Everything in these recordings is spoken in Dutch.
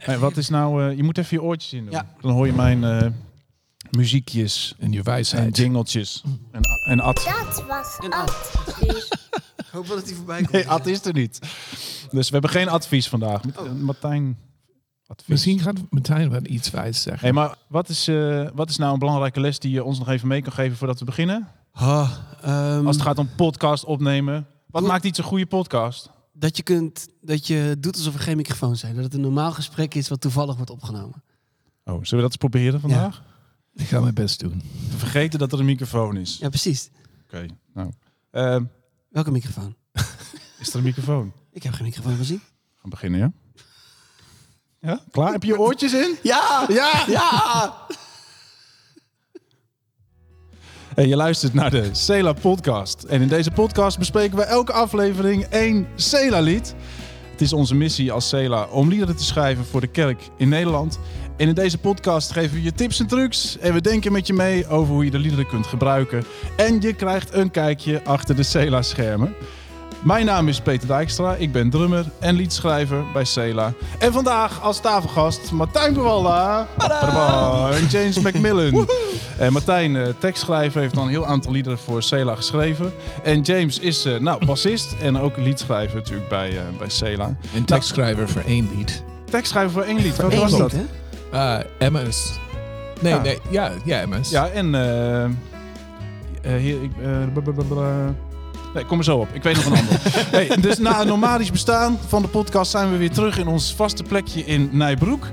Hey, wat is nou... eh, je moet even je oortjes in doen. Ja. Dan hoor je mijn eh, muziekjes En je en wijsheid. jingeltjes. En, en Ad. Dat was Een advies. Ik hoop wel dat hij voorbij komt. Nee, Ad is er niet. Dus we hebben geen advies vandaag. Oh. Eh, Martijn, advies. Misschien gaat Martijn wel iets wijs zeggen. Hey, maar wat is, eh, wat is nou een belangrijke les die je ons nog even mee kan geven voordat we beginnen? Ehm, Als het gaat om podcast opnemen. Wat maakt iets een goede podcast? Dat je kunt, dat je doet alsof er geen microfoon zijn. Dat het een normaal gesprek is wat toevallig wordt opgenomen. Oh, zullen we dat eens proberen vandaag? Ik ga mijn best doen. Te vergeten dat er een microfoon is. Ja, precies. Oké, nou. Ehm, Welke microfoon? is er een microfoon? Ik heb geen microfoon gezien. Gaan beginnen, ja? Ja? Klaar? Heb je je oortjes in? Ja! Ja! Ja! Hey, je luistert naar de Cela podcast. En in deze podcast bespreken we elke aflevering één Cela-lied. Het is onze missie als Cela om liederen te schrijven voor de kerk in Nederland. En in deze podcast geven we je tips en trucs. En we denken met je mee over hoe je de liederen kunt gebruiken. En je krijgt een kijkje achter de Cela-schermen. Mijn naam is Peter Dijkstra, ik ben drummer en liedschrijver bij Cela. En vandaag als tafelgast Martijn Bewalda en James Macmillan. En Martijn, eh, tekstschrijver, heeft al een heel aantal liederen voor Cela geschreven. En James is eh, nou, bassist en ook liedschrijver natuurlijk bij, eh bij Cela. Een tekstschrijver voor één lied. Tekstschrijver voor één lied, Eén was dat? Eh MS. Nee, Ja. nee, ja, ja, MS. Ja, en... eh eh, hier, ik. Nee, kom er zo op. Ik weet nog een ander. hey, dus na een nomadisch bestaan van de podcast zijn we weer terug in ons vaste plekje in Nijbroek.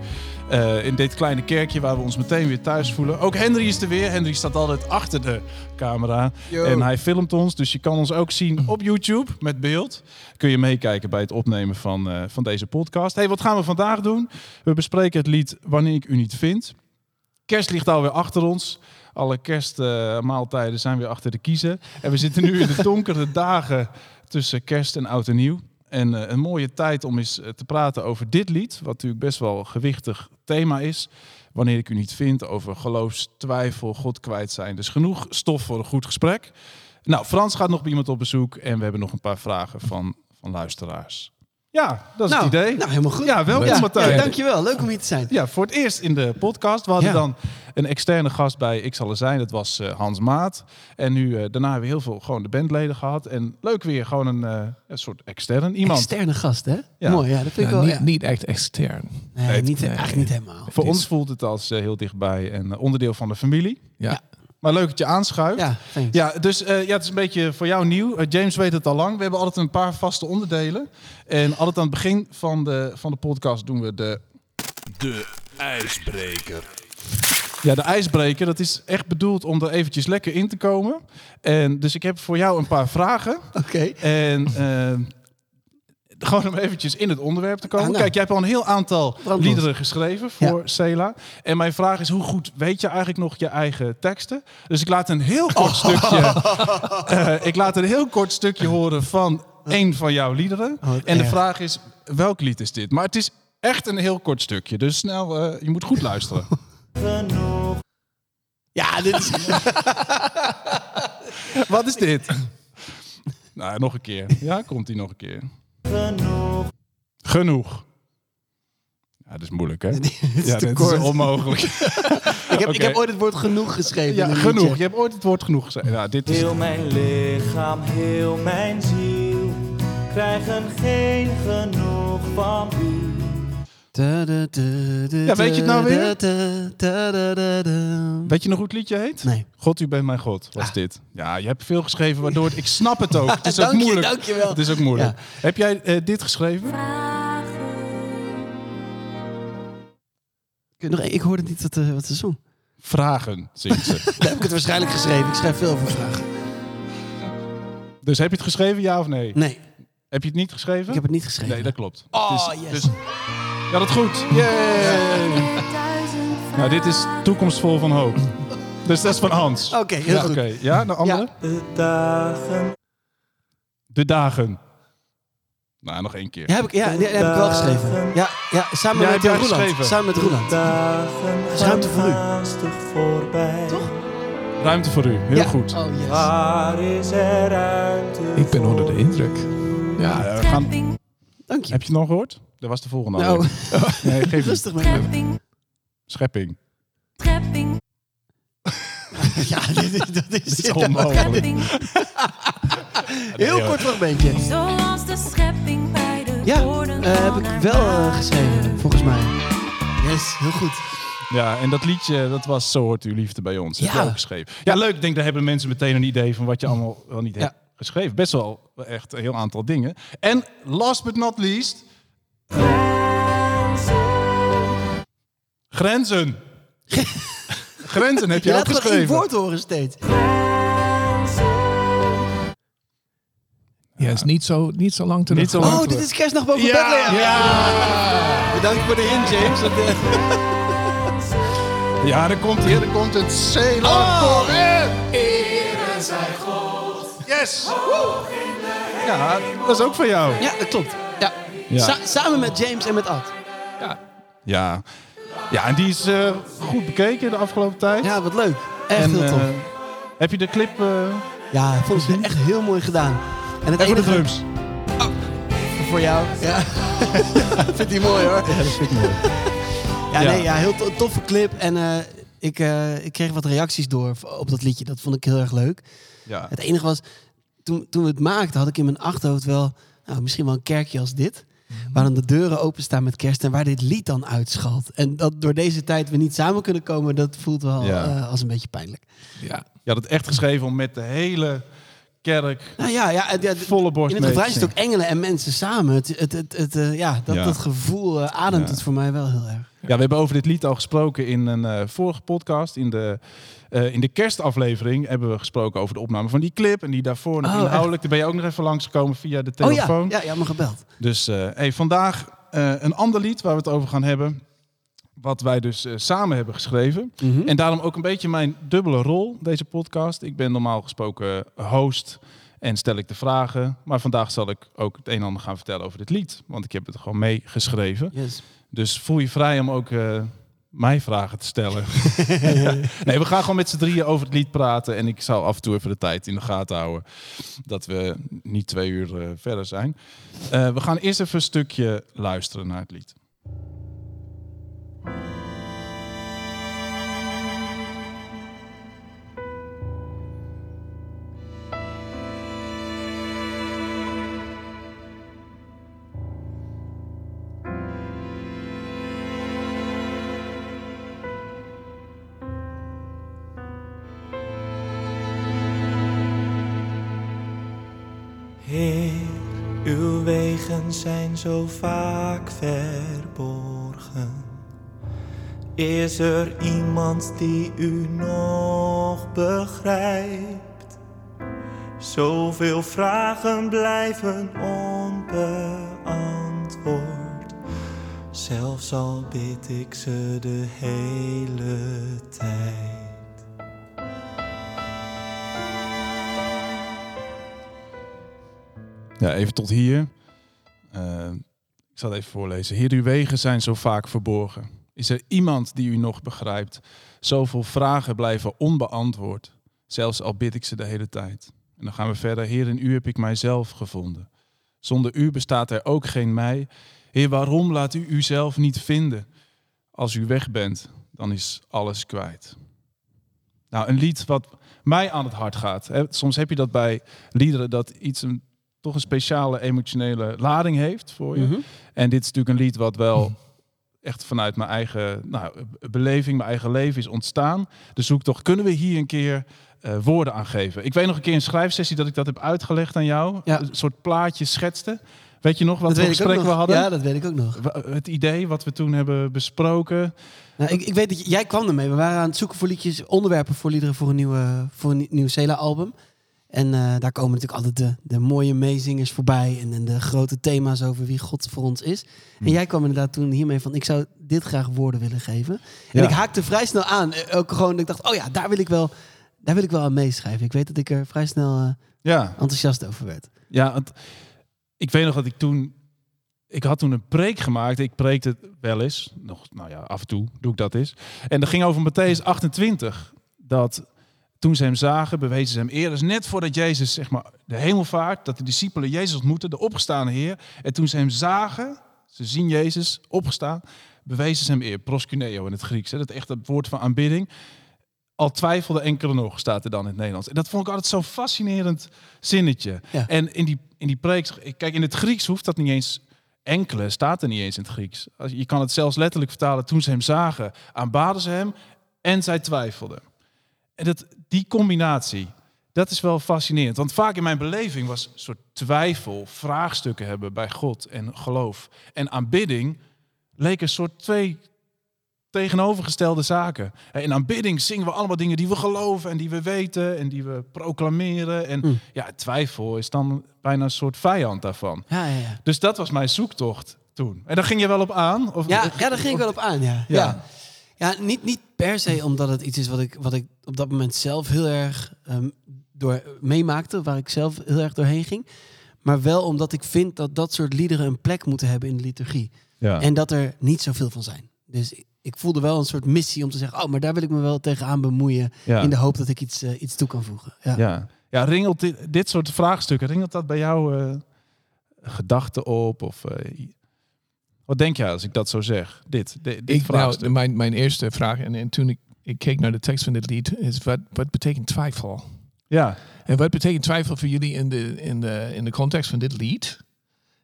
Eh, in dit kleine kerkje waar we ons meteen weer thuis voelen. Ook Henry is er weer. Henry staat altijd achter de camera. Yo. En hij filmt ons, dus je kan ons ook zien op YouTube met beeld. Kun je meekijken bij het opnemen van, eh, van deze podcast. hey, wat gaan we vandaag doen? We bespreken het lied Wanneer ik u niet vind. Kerst ligt alweer achter ons. Alle kerstmaaltijden zijn weer achter de kiezen. En we zitten nu in de donkere dagen tussen kerst en oud en nieuw. En eh, een mooie tijd om eens eh, te praten over dit lied. Wat natuurlijk best wel een gewichtig thema is. Wanneer ik u niet vind over geloofstwijfel, God kwijt zijn. Dus genoeg stof voor een goed gesprek. Nou, Frans gaat nog bij iemand op bezoek. En we hebben nog een paar vragen van, van luisteraars. Ja, dat is nou, het idee. Nou, helemaal goed. Ja, welkom Ja, Martijn. Ja, dankjewel. Leuk om hier te zijn. Ja, voor het eerst in de podcast. We hadden Ja. dan een externe gast bij Ik zal er zijn. Dat was eh, Hans Maat. En nu, eh, daarna hebben we heel veel gewoon de bandleden gehad. En leuk weer, gewoon een, eh, een soort extern iemand. Externe gast, hè? Ja. Mooi, ja. Dat vind ik wel. niet, ja. niet echt extern. Nee, Nee, niet, nee. eigenlijk niet helemaal. Voor ons voelt het als heel dichtbij en onderdeel van de familie. Ja. Maar leuk dat je aanschuift. Ja, thanks. Ja, dus eh, ja, het is een beetje voor jou nieuw. Eh, James weet het al lang. We hebben altijd een paar vaste onderdelen. En altijd aan het begin van de, van de podcast doen we de... De ijsbreker. Ja, de ijsbreker. Dat is echt bedoeld om er eventjes lekker in te komen. En dus ik heb voor jou een paar vragen. Oké. En eh, gewoon om eventjes in het onderwerp te komen. Ah, nou. Kijk, jij hebt al een heel aantal liederen geschreven voor Cela. En mijn vraag is, hoe goed weet je eigenlijk nog je eigen teksten? Dus ik laat een heel kort stukje... eh, ik laat een heel kort stukje horen van een van jouw liederen. Oh, en de erg. vraag is, welk lied is dit? Maar het is echt een heel kort stukje. Dus snel, eh, je moet goed luisteren. Ja, dit is... Wat is dit? nou, nog een keer. Ja, komt hij nog een keer. Genoeg. Genoeg. Ja, dat is moeilijk, hè? dit is ja, kort. is onmogelijk. ik, heb, ik heb ooit het woord genoeg geschreven. ja, in een genoeg. liedje. Je hebt ooit het woord genoeg gezegd. Ja, dit is... Heel mijn lichaam, heel mijn ziel krijgen geen genoeg van u. Da, da, da, da, Ja, weet je het nou weer? Weet je nog hoe het liedje heet? Nee. God, u bent mijn God. Wat is dit? Ja, je hebt veel geschreven, waardoor het, ik snap het ook. Het is ook Dank moeilijk. dank je wel. Het is ook moeilijk. Ja. Heb jij eh, dit geschreven? Kun nog, ik hoorde niet wat, eh, wat ze zong. Vragen, zingt ze. Daar heb ik het waarschijnlijk geschreven. Ik schrijf veel over vragen. dus heb je het geschreven, ja of nee? Nee, Heb je het niet geschreven? ik heb het niet geschreven. Nee, dat klopt. Oh, yes. Dus, ja, dat goed. Yay! Nou, dit is toekomstvol van hoop. Dus dat is van Hans. Oké, heel ja, goed. oké. Ja, de andere? De dagen, De dagen. Nou, nog één keer. Ja, heb ik, ja, die heb ik wel geschreven. Ja, ja samen Ja, met eh, Roeland. geschreven? Samen met Roeland. dagen is ruimte voor u. gaan haastig voorbij. Toch? Ruimte voor u. Heel Ja. goed. Oh, yes. Waar is er ruimte Ik ben onder de indruk. Ja, Ja, we gaan, Dank je. Heb je het nog gehoord? Dat was de volgende Nou. Nee, geef rustig maar. Schepping, Schepping. schepping, Ja, dit, is- dat is, Dit is onmogelijk. Heel kort fragmentje. Zoals de schepping bij de Ja, woorden eh, heb ik wel eh, geschreven, volgens mij. Yes, heel goed. Ja, en dat liedje, dat was Zo hoort uw liefde bij ons. Heb je Ja. ook geschreven. Ja, leuk. Ik denk, daar hebben mensen meteen een idee van wat je allemaal wel niet Ja. Geschreven. Best wel echt een heel aantal dingen. En last but not least... Grenzen. Grenzen heb je, Je laat geschreven. woord horen steeds. Ja, is niet zo, niet zo lang terug. Niet zo lang. Oh, terug. dit is kerstnacht boven Ja. Bethlehem. Ja. Bedankt voor de hint, James. Ja, daar komt hier, daar komt het Zeeland. Kom in. Yes. Ja, dat is ook van jou. ja, dat klopt. Ja. Ja. Sa- samen met James en met Ad. Ja, ja en die is eh, goed bekeken de afgelopen tijd. Ja, wat leuk. Echt En, heel tof. eh, heb je de clip... eh ja, ik vond het echt heel mooi gedaan. En het even de enige drums. voor jou. Ja. Vindt hij mooi hoor. Ja, dat vind ik mooi. Ja, Ja. nee, ja, heel to- toffe clip. En eh, ik, eh, ik kreeg wat reacties door op dat liedje. Dat vond ik heel erg leuk. Ja. Het enige was, toen, toen we het maakten, had ik in mijn achterhoofd wel... Nou, misschien wel een kerkje als dit. Waar dan de deuren openstaan met kerst en waar dit lied dan uitschalt. En dat door deze tijd we niet samen kunnen komen, dat voelt wel Ja. eh, als een beetje pijnlijk. Ja. Je had het echt geschreven om met de hele kerk Nou ja, ja, ja volle borst in het refrein zit ook engelen en mensen samen. Het, het, het, het, eh, ja, dat, Ja. dat gevoel eh, ademt het voor mij wel heel erg. Ja, we hebben over dit lied al gesproken in een vorige podcast. In de, eh, in de kerstaflevering hebben we gesproken over de opname van die clip. En die daarvoor nog Oh, inhoudelijk. Daar ben je ook nog even langsgekomen via de Oh ja, telefoon. ja, ja, me gebeld. Dus eh, hey, vandaag eh, een ander lied waar we het over gaan hebben. Wat wij dus samen hebben geschreven. Mhm. En daarom ook een beetje mijn dubbele rol, deze podcast. Ik ben normaal gesproken host en stel ik de vragen. Maar vandaag zal ik ook het een en ander gaan vertellen over dit lied. Want ik heb het gewoon meegeschreven. Yes. Dus voel je vrij om ook mij vragen te stellen. nee, we gaan gewoon met z'n drieën over het lied praten. En ik zal af en toe even de tijd in de gaten houden. Dat we niet twee uur eh, verder zijn. Eh, we gaan eerst even een stukje luisteren naar het lied. Is er iemand die u nog begrijpt? Zoveel vragen blijven onbeantwoord. Zelfs al bid ik ze de hele tijd. Ja, even tot hier. Eh, ik zal het even voorlezen. Heer, uw wegen zijn zo vaak verborgen. Is er iemand die u nog begrijpt? Zoveel vragen blijven onbeantwoord. Zelfs al bid ik ze de hele tijd. En dan gaan we verder. Heer, in u heb ik mijzelf gevonden. Zonder u bestaat er ook geen mij. Heer, waarom laat u uzelf niet vinden? Als u weg bent, dan is alles kwijt. Nou, een lied wat mij aan het hart gaat. Hè. Soms heb je dat bij liederen dat iets een, toch een speciale emotionele lading heeft voor je. Mhm. En dit is natuurlijk een lied wat wel echt vanuit mijn eigen nou, beleving, mijn eigen leven is ontstaan. De zoektocht, kunnen we hier een keer eh, woorden aan geven? Ik weet nog een keer in een schrijfsessie dat ik dat heb uitgelegd aan jou. Ja. Een soort plaatje schetste. Weet je nog wat voor ook gesprek we hadden? Ja, dat weet ik ook nog. Het idee wat we toen hebben besproken. Nou, ik, ik weet dat jij kwam ermee. We waren aan het zoeken voor liedjes, onderwerpen voor liederen voor een, nieuwe, voor een nieuw Cela-album. En eh, daar komen natuurlijk altijd de, de mooie meezingers voorbij. En, en de grote thema's over wie God voor ons is. En jij kwam inderdaad toen hiermee van, ik zou dit graag woorden willen geven. En Ja. ik haakte vrij snel aan. Eh, Ook gewoon, ik dacht, oh ja, daar wil ik wel, daar wil ik wel aan meeschrijven. Ik weet dat ik er vrij snel eh, Ja, enthousiast over werd. Ja, want ik weet nog dat ik toen... Ik had toen een preek gemaakt. Ik preekte wel eens. Nog, nou ja, af en toe doe ik dat eens. En dat ging over Matthäus 28. Dat Toen ze hem zagen, bewezen ze hem eer. Dus net voordat Jezus, zeg maar, de hemelvaart, dat de discipelen Jezus ontmoetten, de opgestane Heer. En toen ze hem zagen, ze zien Jezus opgestaan, bewezen ze hem eer. Proskuneo in het Grieks. Hè? Dat is echt het woord van aanbidding. Al twijfelde enkele nog, staat er dan in het Nederlands. En dat vond ik altijd zo'n fascinerend zinnetje. Ja. En in die, in die preek, kijk, in het Grieks hoeft dat niet eens enkele, staat er niet eens in het Grieks. Je kan het zelfs letterlijk vertalen, toen ze hem zagen, aanbaden ze hem en zij twijfelden. En dat, die combinatie, dat is wel fascinerend. Want vaak in mijn beleving was een soort twijfel, vraagstukken hebben bij God en geloof. En aanbidding leek een soort twee tegenovergestelde zaken. In aanbidding zingen we allemaal dingen die we geloven en die we weten en die we proclameren. En Mm. ja, twijfel is dan bijna een soort vijand daarvan. Ja, ja, ja. Dus dat was mijn zoektocht toen. En daar ging je wel op aan? Of, Ja, ja, daar ging ik wel op aan, ja. Ja. Ja, ja. niet, niet per se omdat het iets is wat ik, wat ik op dat moment zelf heel erg ehm, door meemaakte, waar ik zelf heel erg doorheen ging. Maar wel omdat ik vind dat dat soort liederen een plek moeten hebben in de liturgie. Ja. En dat er niet zoveel van zijn. Dus ik- ik voelde wel een soort missie om te zeggen, oh, maar daar wil ik me wel tegenaan bemoeien. ja. In de hoop dat ik iets, eh, iets toe kan voegen. Ja. Ja, ja ringelt dit, dit soort vraagstukken, ringelt dat bij jou eh, gedachten op? Of, eh, wat denk jij als ik dat zo zeg? Dit, dit, dit Ik, nou, mijn, mijn eerste vraag, en, en toen ik, ik keek naar de tekst van dit lied, is wat, wat betekent twijfel? ja, En wat betekent twijfel voor jullie in de, in de, in de context van dit lied?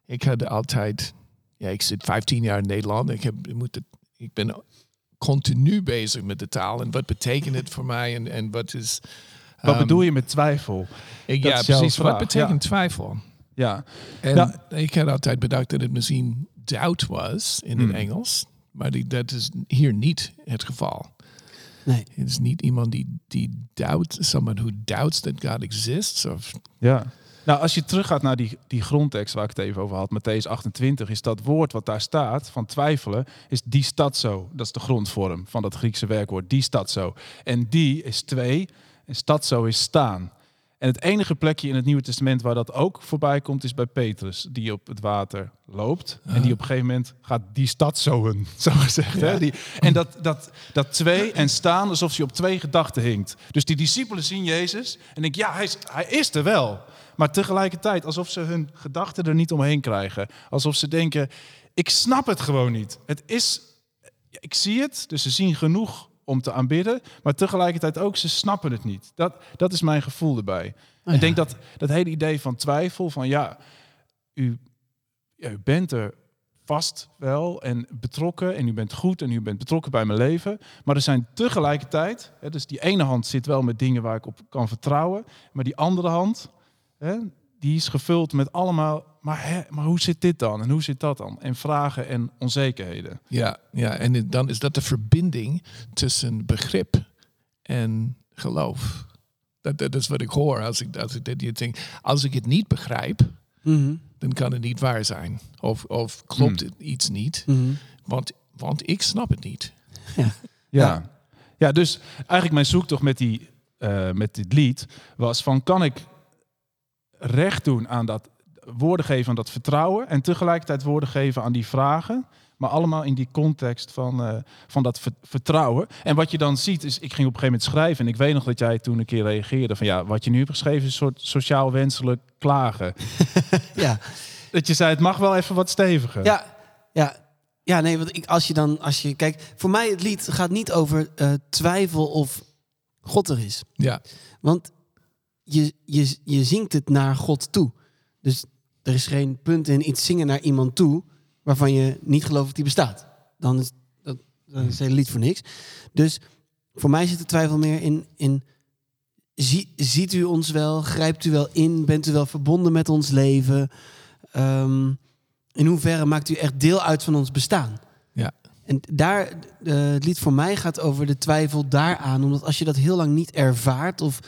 Ik had altijd, ja, ik zit 15 jaar in Nederland. Ik, heb, ik, moet het, ik ben continu bezig met de taal. En wat betekent het voor mij? En, en wat is. wat ehm, bedoel je met twijfel? Ik, ja, precies. vraag, Wat betekent ja. twijfel? Ja, En Ja. ik had altijd bedacht dat het misschien doubt was in Hmm. het Engels. Maar die, dat is hier niet het geval. Nee. Het is niet iemand die, die doubt, someone who doubts that God exists. Of, ja. Nou, als je teruggaat naar die, die grondtekst waar ik het even over had, Matthäus 28, is dat woord wat daar staat van twijfelen, is die stad zo. Dat is de grondvorm van dat Griekse werkwoord, die stad zo. En die is twee en stad zo is staan. En het enige plekje in het Nieuwe Testament waar dat ook voorbij komt, is bij Petrus, die op het water loopt. En die op een gegeven moment gaat die stad zoen, zo gezegd. Hè? Die, en dat, dat, dat twee en staan alsof hij op twee gedachten hinkt. Dus die discipelen zien Jezus en denken, ja, hij is, hij is er wel. Maar tegelijkertijd alsof ze hun gedachten er niet omheen krijgen. Alsof ze denken, ik snap het gewoon niet. Het is, ik zie het, dus ze zien genoeg om te aanbidden. Maar tegelijkertijd ook, ze snappen het niet. Dat, dat is mijn gevoel erbij. ja. Ik denk dat dat hele idee van twijfel, van ja, u, ja, u bent er vast wel en betrokken en u bent goed en u bent betrokken bij mijn leven. Maar er zijn tegelijkertijd, hè, dus die ene hand zit wel met dingen waar ik op kan vertrouwen, maar die andere hand, hè, die is gevuld met allemaal, maar, hè, maar hoe zit dit dan en hoe zit dat dan? En vragen en onzekerheden. ja, ja, en dan is dat de verbinding tussen begrip en geloof. Dat, dat is wat ik hoor als ik, als ik dit denk. Als ik het niet begrijp, Mhm. dan kan het niet waar zijn. Of, of klopt Hmm. het iets niet, Mhm. want, want ik snap het niet. Ja. ja, dus eigenlijk mijn zoektocht met, die, eh, met dit lied was van kan ik recht doen aan dat woorden geven aan dat vertrouwen en tegelijkertijd woorden geven aan die vragen, maar allemaal in die context van, eh, van dat ver- vertrouwen. En wat je dan ziet is, ik ging op een gegeven moment schrijven en ik weet nog dat jij toen een keer reageerde van ja, wat je nu hebt geschreven is een soort sociaal wenselijk klagen. Ja. Dat je zei, het mag wel even wat steviger. Ja, ja. Ja, nee, want ik, als je dan, als je, kijk, voor mij het lied gaat niet over eh, twijfel of God er is. Ja, Want je, je, je zingt het naar God toe. Dus er is geen punt in iets zingen naar iemand toe waarvan je niet gelooft dat die bestaat. Dan is, dat, dan is het hele lied voor niks. Dus voor mij zit de twijfel meer in, in zie, ziet u ons wel? Grijpt u wel in? Bent u wel verbonden met ons leven? Ehm, in hoeverre maakt u echt deel uit van ons bestaan? Ja. En daar, eh, het lied voor mij gaat over de twijfel daaraan. Omdat als je dat heel lang niet ervaart of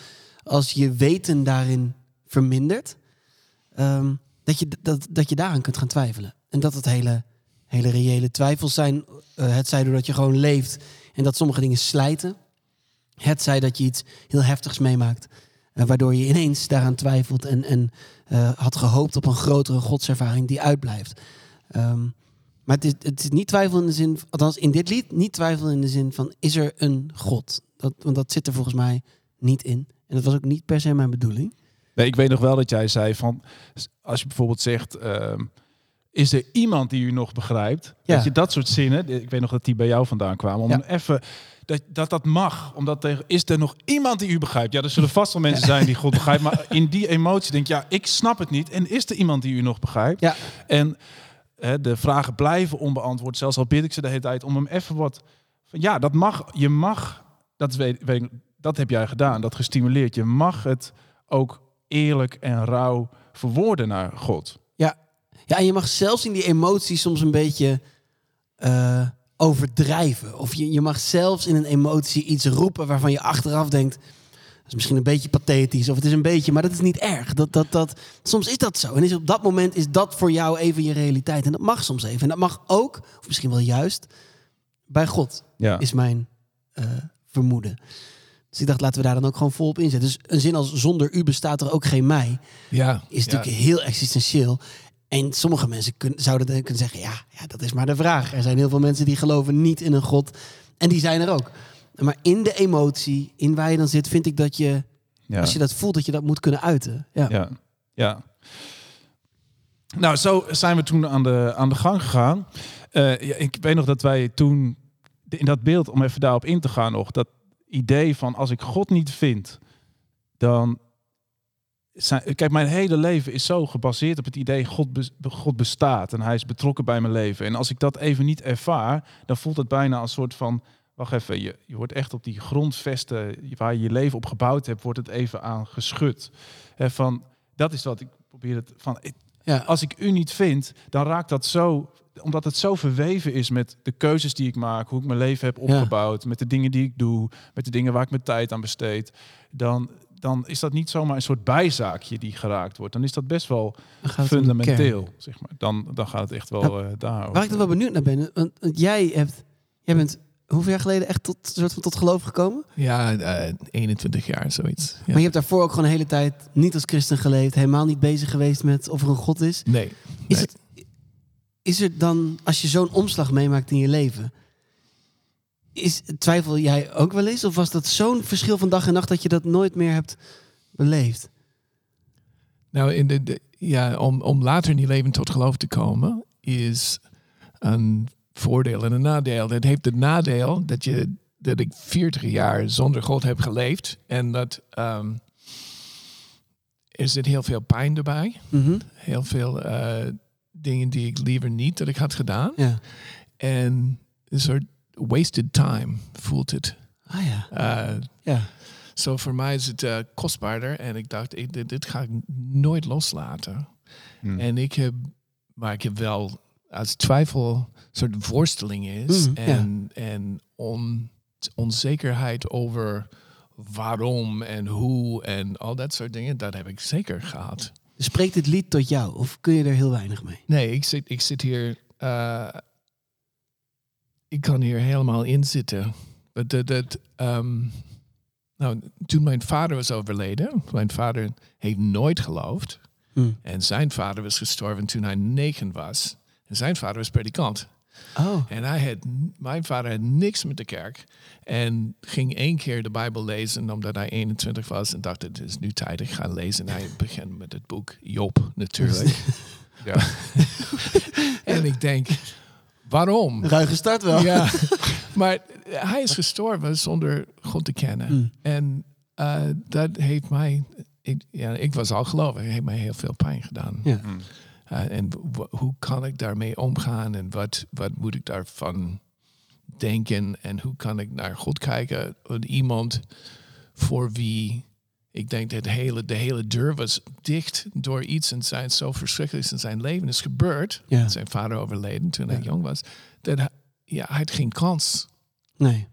als je weten daarin vermindert, ehm, dat, je, dat, dat je daaraan kunt gaan twijfelen. En dat het hele, hele reële twijfels zijn. eh, het zij doordat je gewoon leeft en dat sommige dingen slijten. Het zij dat je iets heel heftigs meemaakt. eh, waardoor je ineens daaraan twijfelt en, en eh, had gehoopt op een grotere godservaring die uitblijft. Ehm, maar het is, het is niet twijfel in de zin, althans in dit lied, niet twijfel in de zin van is er een God? Dat, want dat zit er volgens mij niet in. En dat was ook niet per se mijn bedoeling. Nee, ik weet nog wel dat jij zei van, als je bijvoorbeeld zegt, ehm, is er iemand die u nog begrijpt? Ja. Dat je dat soort zinnen, ik weet nog dat die bij jou vandaan kwamen, om Ja. even, dat, dat dat mag. Omdat tegen, is er nog iemand die u begrijpt? Ja, er zullen vast wel mensen zijn die God begrijpt, maar in die emotie denk je, ja, ik snap het niet. En is er iemand die u nog begrijpt? Ja. En hè, de vragen blijven onbeantwoord, zelfs al bid ik ze de hele tijd, om hem even wat, van, ja, dat mag, je mag, dat, weet, weet ik, dat heb jij gedaan, dat gestimuleerd. Je mag het ook eerlijk en rauw verwoorden naar God. Ja. ja, en je mag zelfs in die emotie soms een beetje eh, overdrijven. Of je, je mag zelfs in een emotie iets roepen waarvan je achteraf denkt... Dat is misschien een beetje pathetisch of het is een beetje, maar dat is niet erg. Dat, dat, dat, soms is dat zo. En is op dat moment is dat voor jou even je realiteit. En dat mag soms even. En dat mag ook, of misschien wel juist, bij God, Ja. is mijn eh, vermoeden. Dus ik dacht, laten we daar dan ook gewoon vol op inzetten. Dus een zin als zonder u bestaat er ook geen mij Ja, is natuurlijk heel existentieel. En sommige mensen zouden dan kunnen zeggen: ja, ja, dat is maar de vraag. Er zijn heel veel mensen die geloven niet in een God. En die zijn er ook. Maar in de emotie, in waar je dan zit, vind ik dat je, Ja. als je dat voelt, dat je dat moet kunnen uiten. Ja. Ja, ja. Nou, zo zijn we toen aan de, aan de gang gegaan. Eh, ja, ik weet nog dat wij toen in dat beeld, om even daarop in te gaan nog, dat idee van als ik God niet vind, dan zijn, kijk, mijn hele leven is zo gebaseerd op het idee God, God bestaat en hij is betrokken bij mijn leven. En als ik dat even niet ervaar, dan voelt het bijna als een soort van, wacht even, je, je wordt echt op die grondvesten waar je je leven op gebouwd hebt, wordt het even aan geschud. Hè, van, dat is wat ik probeer het van. Ja. Als ik u niet vind, dan raakt dat zo, omdat het zo verweven is met de keuzes die ik maak, hoe ik mijn leven heb opgebouwd, met de dingen die ik doe, met de dingen waar ik mijn tijd aan besteed. Dan, dan is dat niet zomaar een soort bijzaakje die geraakt wordt. Dan is dat best wel fundamenteel, zeg maar. Dan, dan gaat het echt wel eh daarover. Waar ik dan wel benieuwd naar ben, want, want jij, hebt, jij bent hoeveel jaar geleden echt tot, soort van tot geloof gekomen? ja eh, 21 jaar, zoiets. Ja. Maar je hebt daarvoor ook gewoon een hele tijd niet als christen geleefd, helemaal niet bezig geweest met of er een God is. Nee. Is, nee. het, is er dan, als je zo'n omslag meemaakt in je leven, is, twijfel jij ook wel eens? Of was dat zo'n verschil van dag en nacht dat je dat nooit meer hebt beleefd? Nou, in de, de- ja, om, om later in je leven tot geloof te komen, is een voordeel en een nadeel. Het heeft het nadeel dat, je, dat ik 40 jaar zonder God heb geleefd. En dat ehm, er zit heel veel pijn erbij. Mhm. Heel veel eh, dingen die ik liever niet dat ik had gedaan. Ja. En een soort wasted time voelt het. Ah ja. Eh, Ja. zo voor mij is het eh, kostbaarder. En ik dacht, ik, dit, dit ga ik nooit loslaten. Hmm. En ik heb, maar ik heb wel als twijfel een soort worsteling is. Ja. en en on, onzekerheid over waarom en hoe en al dat soort dingen. Dat heb ik zeker gehad. Spreekt het lied tot jou of kun je er heel weinig mee? Nee, ik zit, ik zit hier. eh, ik kan hier helemaal in zitten. Dat, dat, ehm, nou, toen mijn vader was overleden, mijn vader heeft nooit geloofd. Hm. En zijn vader was gestorven toen hij negen was. En zijn vader was predikant. Oh, En hij had, mijn vader had niks met de kerk. En ging één keer de Bijbel lezen omdat hij 21 was. En dacht, het is nu tijd, ik ga lezen. En hij begint met het boek Job, natuurlijk. Ja. En ik denk, waarom? ruige start wel. Ja, maar hij is gestorven zonder God te kennen. Mm. En eh, dat heeft mij, ik, ja, ik was al gelovig, heeft mij heel veel pijn gedaan. Ja. Hmm. Uh, en w- hoe kan ik daarmee omgaan en wat, wat moet ik daarvan denken en hoe kan ik naar God kijken? Iemand voor wie ik denk dat de hele, de hele deur was dicht door iets en zijn zo verschrikkelijks in zijn leven is gebeurd. Ja. Zijn vader overleden toen Ja. hij jong was. Dat hij, ja, hij had geen kans. Nee.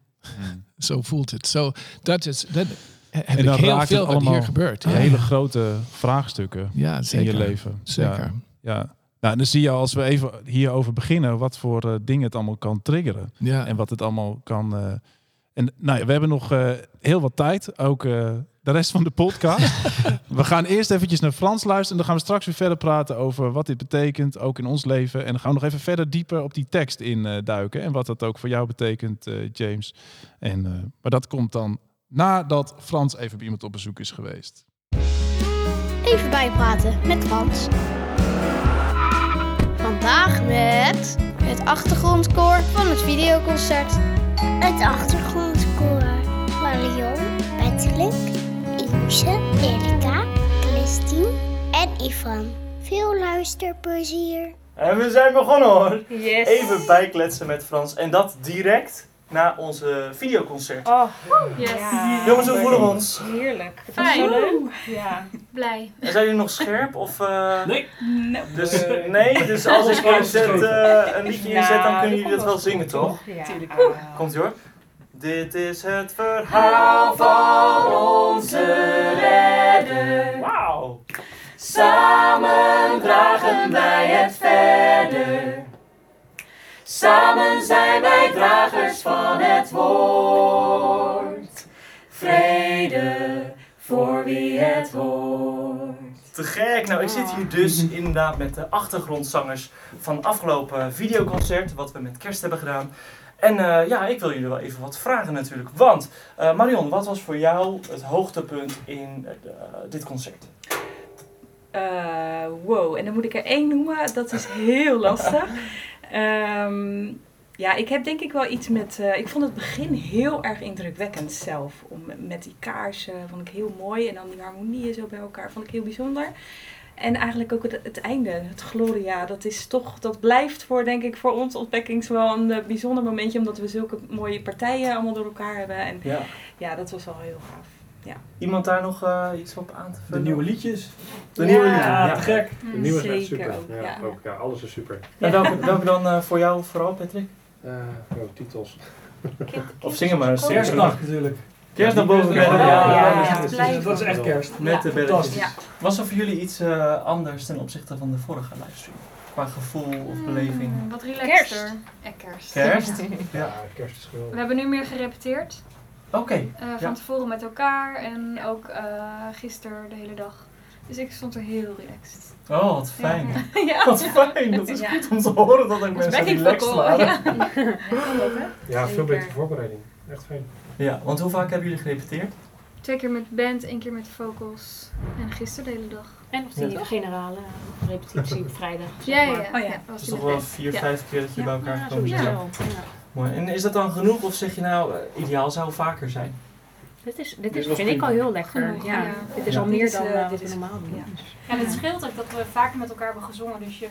Zo voelt het. Zo, dat is, dat heb En ik heel raakt veel hier gebeurt. Ja, Hele grote vraagstukken ja in je leven. Zeker. Ja. Nou, en dan zie je als we even hierover beginnen, wat voor eh, dingen het allemaal kan triggeren. Ja. En wat het allemaal kan. eh, en nou ja, we hebben nog eh, heel wat tijd. Ook eh, de rest van de podcast. we gaan eerst eventjes naar Frans luisteren. En dan gaan we straks weer verder praten over wat dit betekent, ook in ons leven. En dan gaan we nog even verder dieper op die tekst in eh, duiken. En wat dat ook voor jou betekent, eh, James. En, eh, maar dat komt dan nadat Frans even bij iemand op bezoek is geweest. Even bijpraten met Frans. Vandaag met het achtergrondkoor van het videoconcert. Het achtergrondkoor Marion, Patrick, Ilse, Erika, Christine en Ivan. Veel luisterplezier. En we zijn begonnen hoor. Yes. Even bijkletsen met Frans. En dat direct na onze videoconcert. Oh, Yes. ja. Jongens, hoe voelen we ons? Heerlijk. Fijn. Zo leuk. Ja. Blij. En zijn jullie nog scherp? Of, eh, Nee. Dus, nee, dus als ik inzet, eh, een liedje inzet, dan kunnen jullie dat wel zingen, toch? Ja. Komt ie hoor. Dit is het verhaal van onze redder. Wauw. Samen dragen wij het verder. Samen zijn wij dragers van het woord. Vrede voor wie het hoort. Te gek. Nou, ik zit hier dus inderdaad met de achtergrondzangers van afgelopen videoconcert, wat we met kerst hebben gedaan. En eh, ja, ik wil jullie wel even wat vragen natuurlijk. Want eh, Marion, wat was voor jou het hoogtepunt in eh, dit concert? Eh, wow, en dan moet ik er één noemen. Dat is heel lastig. Ehm, ja, ik heb denk ik wel iets met... eh, ik vond het begin heel erg indrukwekkend zelf. Om, met die kaarsen vond ik heel mooi. En dan die harmonieën zo bij elkaar vond ik heel bijzonder. En eigenlijk ook het, het einde, het Gloria, dat is toch, dat blijft voor, denk ik, voor ons ontdekkings wel een eh, bijzonder momentje, omdat we zulke mooie partijen allemaal door elkaar hebben. En Ja. ja, dat was wel heel gaaf. Iemand daar nog eh, iets op aan te De vullen? nieuwe liedjes. De nieuwe Ja. liederen, Ja, ja. te gek. De nieuwe is echt super. ook, ja, ja. Ook, ja, alles is super. En welke, welke dan eh, voor jou vooral, Patrick? Eh oh, titels. Of zingen maar eens. Kerstnacht natuurlijk. Kerst naar boven Ja, bed. ja, Ja, ja, ja, dat is- blijf Dat is echt kerst. Met de belletjes. Ja. Was er voor jullie iets eh, anders ten opzichte van de vorige livestream? Qua gevoel of beleving? Mm, Wat relaxter. Ja, kerst. Kerst? Ja, kerst is We geweldig. hebben nu meer gerepeteerd. Oké. eh, van Ja. tevoren met elkaar en ook eh gisteren de hele dag. Dus ik stond er heel relaxed. Oh, wat fijn. ja. Wat fijn. Dat is Ja. goed om te horen dat Als mensen relaxed waren. ja. Ja, veel betere voorbereiding. Echt fijn. Ja, want hoe vaak hebben jullie gerepeteerd? Twee keer met band, één keer met vocals. En gisteren de hele dag. En nog die generale repetitie op vrijdag. Ja, ja, ja. Oh ja. die toch wel vier, Ja. vijf keer dat je bij elkaar bent. Ja. Mooi. En is dat dan genoeg of zeg je nou, eh, ideaal zou vaker zijn? Dit, is, dit is, vind ik al heel lekker. Genoeg, ja. ja. Dit is Ja. al meer is, dan eh, eh, dit wat we is- normaal doen. ja. En het scheelt ook dat we vaker met elkaar hebben gezongen, dus je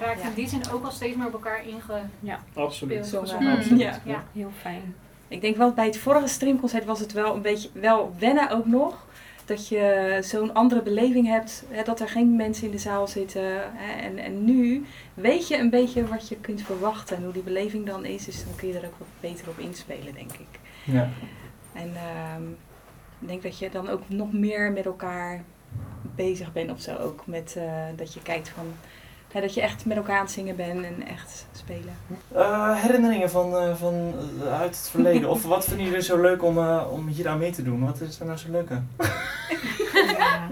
raakt Ja. in die zin ook al steeds meer op elkaar ingespeeld. Absoluut. Zo. Ja. Ja, heel fijn. Ik denk wel bij het vorige streamconcert was het wel een beetje wel wennen ook nog. Dat je zo'n andere beleving hebt, hè, dat er geen mensen in de zaal zitten. Hè, en, en nu weet je een beetje wat je kunt verwachten en hoe die beleving dan is. Dus dan kun je er ook wat beter op inspelen, denk ik. Ja. En ehm, ik denk dat je dan ook nog meer met elkaar bezig bent of zo. Ook met eh, dat je kijkt van, dat je echt met elkaar aan het zingen bent en echt spelen. Eh, herinneringen van, eh, van eh, uit het verleden. of wat vinden jullie zo leuk om, eh, om hier aan mee te doen? Wat is er nou zo leuk aan?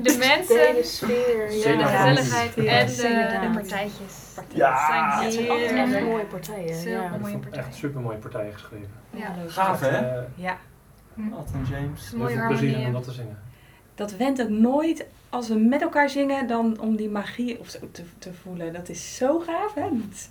De mensen, De sfeer. de Zeker. gezelligheid Ja, en de, de partijtjes. Ja. Het zijn echt mooie partijen. Ja. mooie Echt partijen. super mooie partijen geschreven. Ja. Gaaf hè? Ja, Alton James. heel Mooie veel plezier om dat te zingen. dat went ook nooit als we met elkaar zingen dan om die magie of zo te, te voelen. Dat is zo gaaf, hè? Dat,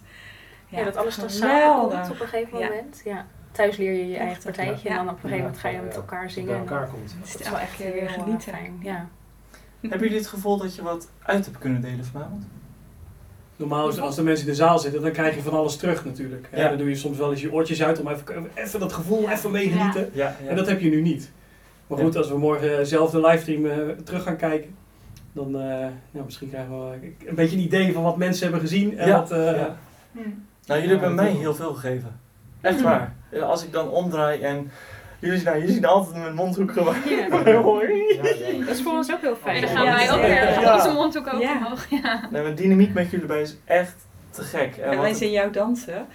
Ja, dat alles dan geweldig. samenkomt op een gegeven Ja. moment. Ja. Thuis leer je je eigen partijtje ja. en dan op een gegeven moment ga je Ja, met ja. elkaar zingen. bij elkaar komt. Het Dat is wel echt weer heel eh, genieten. fijn. Ja. Hebben jullie het gevoel dat je wat uit hebt kunnen delen vanavond? Normaal is als de mensen in de zaal zitten, dan krijg je van alles terug natuurlijk. Ja. Dan doe je soms wel eens je oortjes uit om even, even dat gevoel even meegenieten. Ja, ja. En dat heb je nu niet. Maar goed, als we morgen zelf de livestream eh, terug gaan kijken, dan eh, ja, misschien krijgen we een beetje een idee van wat mensen hebben gezien. En Ja, wat, eh, ja. Nou, jullie hebben mij heel veel gegeven. Echt waar. Ja, Als ik dan omdraai en jullie, nou, jullie zien altijd mijn mondhoek gewoon. Hoi. Dat is voor ons ook heel fijn. En dan gaan wij ook weer onze mondhoek ook Ja. omhoog. Ja. Nee, mijn dynamiek met jullie bij is echt te gek. En wij zien jou dansen.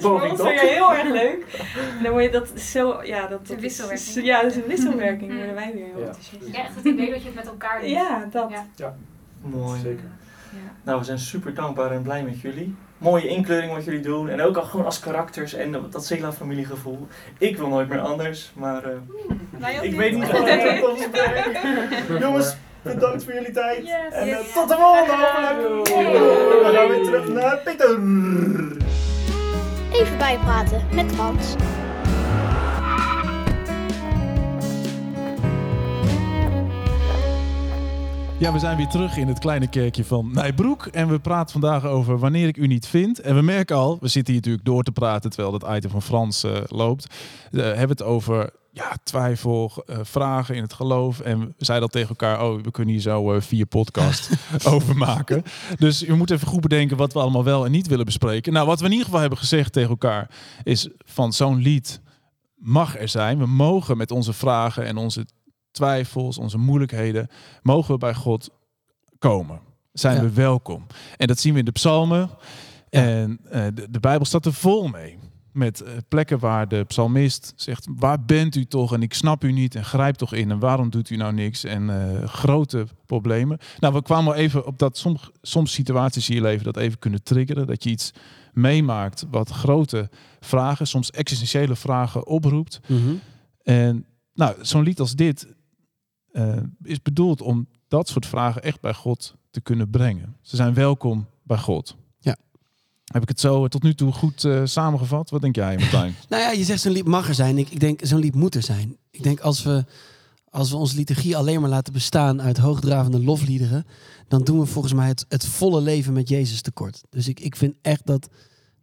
tot. vind je heel erg leuk. Dan word je dat zo, ja, dat, dat Een wisselwerking. Is, ja, dat is een wisselwerking. Mm. worden wij weer heel Ja. enthousiast. Ja, echt het idee dat je het met elkaar doet. Ja, dat. Ja. Mooi. Zeker. Ja. Nou, we zijn super dankbaar en blij met jullie. mooie inkleuring wat jullie doen. En ook al gewoon als karakters en dat- dat Sela-familiegevoel. Ik wil nooit meer anders, maar eh, ook ik niet. weet niet wat ik op ons brengt. Jongens, bedankt voor jullie tijd. Yes. En eh, Yes. tot de volgende hopelijk. We gaan weer terug naar Pieter. Even bijpraten met Frans. Ja, we zijn weer terug in het kleine kerkje van Nijbroek. En we praten vandaag over wanneer ik u niet vind. En we merken al, we zitten hier natuurlijk door te praten terwijl dat item van Frans eh, loopt. We hebben het over ja, twijfel, eh, vragen in het geloof. En we zeiden al tegen elkaar, oh, we kunnen hier zo eh, vier podcasts over maken. Dus je moet even goed bedenken wat we allemaal wel en niet willen bespreken. Nou, wat we in ieder geval hebben gezegd tegen elkaar is van zo'n lied mag er zijn. We mogen met onze vragen en onze twijfels, onze moeilijkheden, mogen we bij God komen. Zijn Ja. we welkom. En dat zien we in de psalmen. En eh, de, de Bijbel staat er vol mee. Met eh, plekken waar de psalmist zegt, waar bent u toch? En ik snap u niet en grijp toch in. En waarom doet u nou niks? En eh, grote problemen. Nou, we kwamen even op dat soms, soms situaties in je leven dat even kunnen triggeren. Dat je iets meemaakt wat grote vragen, soms existentiële vragen oproept. Mhm. En nou, zo'n lied als dit eh, is bedoeld om dat soort vragen echt bij God te kunnen brengen. Ze zijn welkom bij God. Heb ik het zo tot nu toe goed eh, samengevat? Wat denk jij, Martijn? Nou ja, je zegt zo'n lied mag er zijn. Ik, ik denk zo'n lied moet er zijn. Ik denk als we, als we onze liturgie alleen maar laten bestaan uit hoogdravende lofliederen, dan doen we volgens mij het, het volle leven met Jezus tekort. Dus ik, ik vind echt dat,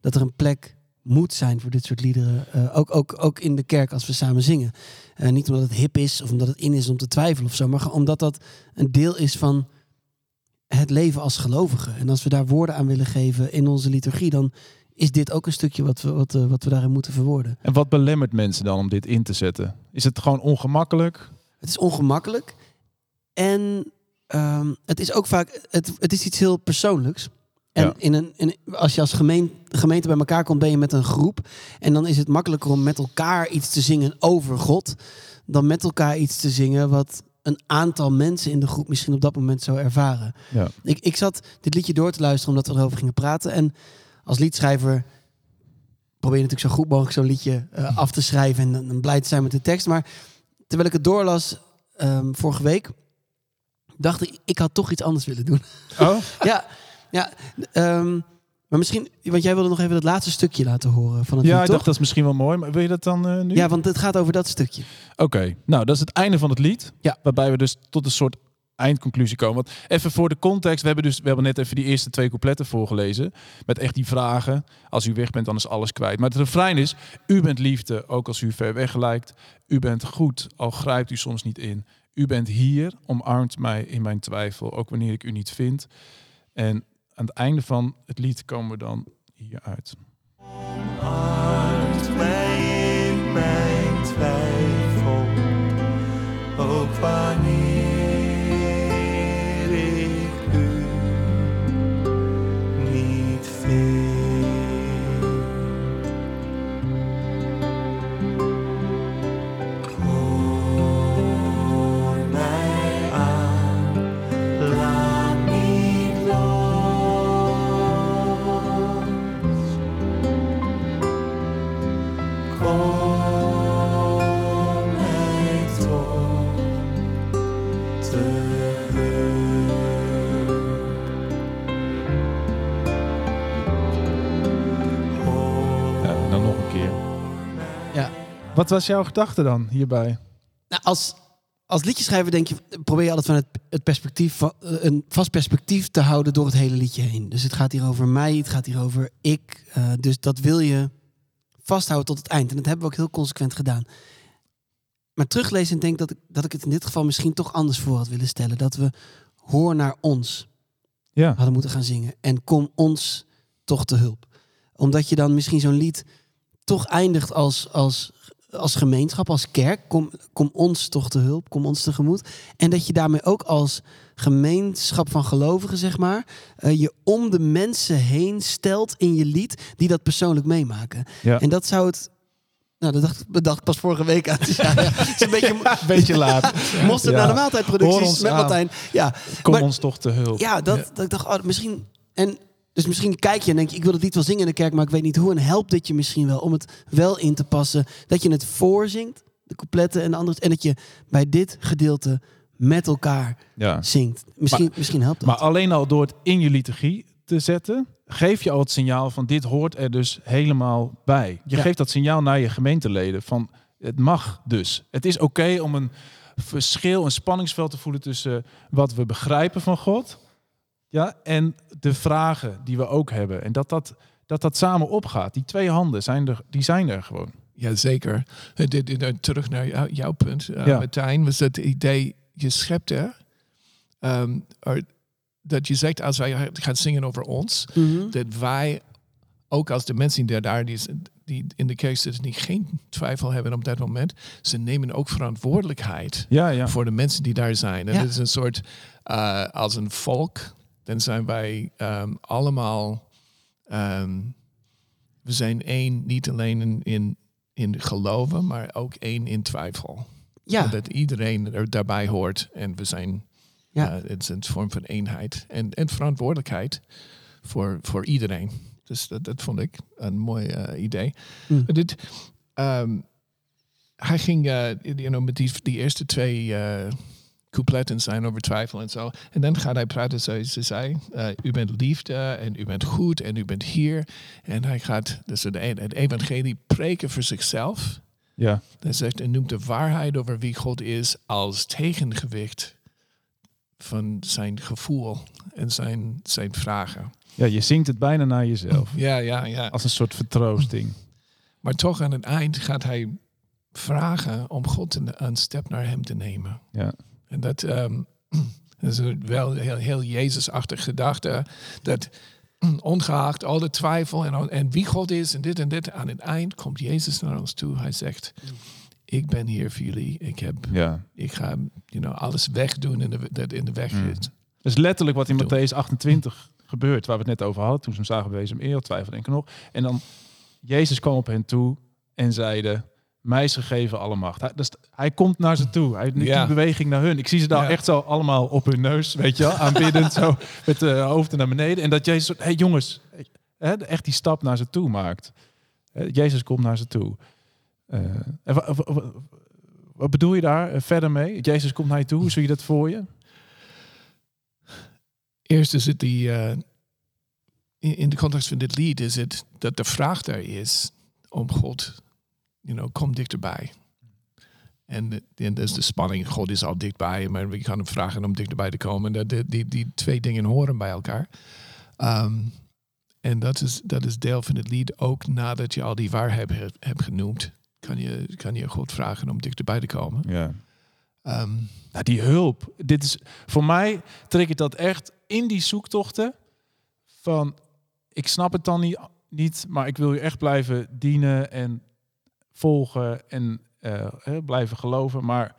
dat er een plek moet zijn voor dit soort liederen. Eh, ook, ook, ook in de kerk als we samen zingen. Eh, niet omdat het hip is of omdat het in is om te twijfelen of zo, maar omdat dat een deel is van het leven als gelovigen. En als we daar woorden aan willen geven in onze liturgie, dan is dit ook een stukje wat we, wat, eh, wat we daarin moeten verwoorden. En wat belemmert mensen dan om dit in te zetten? Is het gewoon ongemakkelijk? Het is ongemakkelijk. En ehm, het is ook vaak, het, het is iets heel persoonlijks. En Ja. in een, in, als je als gemeen, gemeente bij elkaar komt, ben je met een groep. En dan is het makkelijker om met elkaar iets te zingen over God. Dan met elkaar iets te zingen wat een aantal mensen in de groep misschien op dat moment zou ervaren. Ja. Ik, ik zat dit liedje door te luisteren omdat we erover gingen praten. En als liedschrijver probeer je natuurlijk zo goed mogelijk zo'n liedje eh, af te schrijven en dan, dan blij te zijn met de tekst. Maar terwijl ik het doorlas ehm, vorige week, dacht ik, ik had toch iets anders willen doen. Oh? ja, ja ehm, maar misschien, want jij wilde nog even dat laatste stukje laten horen van het Ja, lied, ik toch? dacht dat is misschien wel mooi. Maar wil je dat dan eh, nu? Ja, want het gaat over dat stukje. Oké, nou dat is het einde van het lied. Ja. Waarbij we dus tot een soort eindconclusie komen. Want even voor de context, we hebben dus we hebben net even die eerste twee coupletten voorgelezen. Met echt die vragen. Als u weg bent, dan is alles kwijt. Maar het refrein is, u bent liefde, ook als u ver weg lijkt. U bent goed, al grijpt u soms niet in. U bent hier, omarmt mij in mijn twijfel, ook wanneer ik u niet vind. En aan het einde van het lied komen we dan hier uit. In mijn ook Wat was jouw gedachte dan hierbij? Nou, als, als liedjeschrijver denk je, probeer je altijd van het, het perspectief, van, eh, een vast perspectief te houden door het hele liedje heen. Dus het gaat hier over mij, het gaat hier over ik. eh, dus dat wil je vasthouden tot het eind. En dat hebben we ook heel consequent gedaan. Maar teruglezen denk dat ik, dat ik het in dit geval misschien toch anders voor had willen stellen. Dat we hoor naar ons Ja. hadden moeten gaan zingen. En kom ons toch te hulp. Omdat je dan misschien zo'n lied toch eindigt als, als, als gemeenschap, als kerk. Kom, kom ons toch te hulp, kom ons tegemoet. En dat je daarmee ook als gemeenschap van gelovigen, zeg maar, eh, je om de mensen heen stelt in je lied die dat persoonlijk meemaken. Ja. En dat zou het. Nou, dat dacht, bedacht pas vorige week aan. Dus ja, ja, het is een beetje, Beetje laat. Ja. naar de maaltijdproducties met aan. Martijn. Ja, Kom maar- ons toch te hulp. ja, dat, dat ik dacht, oh, misschien. En Dus misschien kijk je en denk je, ik wil het lied wel zingen in de kerk, maar ik weet niet hoe. En helpt dit je misschien wel om het wel in te passen. Dat je het voorzingt, de coupletten en de andere. En dat je bij dit gedeelte met elkaar Ja. zingt. Misschien, Maar- misschien helpt dat. Maar alleen al door het in je liturgie te zetten, geef je al het signaal van dit hoort er dus helemaal bij. Je Ja. geeft dat signaal naar je gemeenteleden van het mag dus. Het is oké om een verschil, een spanningsveld te voelen tussen wat we begrijpen van God ja, en de vragen die we ook hebben. En dat dat, dat, dat samen opgaat. Die twee handen zijn er, die zijn er gewoon. Jazeker. Eh, dit- Terug naar jou- jouw punt, eh, Ja. Martijn, was het idee, je schept er, ehm, er- dat je zegt als wij gaan zingen over ons, Mhm. dat wij, ook als de mensen die daar die, die in de kerk zitten, die geen twijfel hebben op dat moment, ze nemen ook verantwoordelijkheid Ja, ja. voor de mensen die daar zijn. En Ja. het is een soort, eh, als een volk, dan zijn wij ehm, allemaal, ehm, we zijn één, niet alleen in, in, in geloven, maar ook één in twijfel. Ja. Dat iedereen er daarbij hoort en we zijn, Ja. eh, het is een vorm van eenheid en, en verantwoordelijkheid voor, voor iedereen. Dus dat, dat vond ik een mooi eh, idee. Mm. Dit, ehm, hij ging eh, you know, met die, die eerste twee coupletten zijn over twijfel en zo. En dan gaat hij praten zoals ze zei. eh, u bent liefde en u bent goed en u bent hier. En hij gaat dus het, het evangelie preken voor zichzelf. Ja. Hij zegt en noemt de waarheid over wie God is als tegengewicht van zijn gevoel en zijn, zijn vragen. ja, je zingt het bijna naar jezelf. Ja, ja, ja. Als een soort vertroosting. Maar toch aan het eind gaat hij vragen om God een, een stap naar hem te nemen. Ja. En dat, ehm, dat is een wel heel, heel Jezusachtig gedachte. Dat ongeacht al de twijfel en, en wie God is en dit en dit, aan het eind komt Jezus naar ons toe. Hij zegt, ik ben hier voor jullie. Ik, heb, Ja. ik ga you know, alles wegdoen in de, dat in de weg Mm. is. Dat is letterlijk wat in. Matthäus 28 gebeurt, waar we het net over hadden. Toen ze hem zagen bewezen hem eer, twijfel ik nog. En dan, Jezus kwam op hen toe en zeide, mij is gegeven alle macht. Hij, dus hij komt naar ze toe. Hij doet Ja. die beweging naar hun. Ik zie ze daar Ja. echt zo allemaal op hun neus, weet je wel, aanbiddend zo met de hoofden naar beneden. En dat Jezus, hé hey, jongens, hè, echt die stap naar ze toe maakt. Eh, Jezus komt naar ze toe. Eh, en wat bedoel je daar eh, verder mee? Jezus komt naar je toe, hoe zie je dat voor je? Eerst is het die, eh, in, in de context van dit lied, is het dat de vraag daar is om God, you know, kom dichterbij. En, en dat is de spanning, God is al dichtbij, maar we gaan hem vragen om dichterbij te komen. Dat, die, die, die twee dingen horen bij elkaar. Ehm, en dat is, dat is deel van het lied, ook nadat je al die waarheid hebt, hebt genoemd, kan je, kan je God vragen om dichterbij te komen. Ja. Ehm, Nou, die hulp. Dit is, voor mij trek ik dat echt in die zoektochten van... Ik snap het dan niet, niet maar ik wil je echt blijven dienen en volgen en eh, hè, blijven geloven. Maar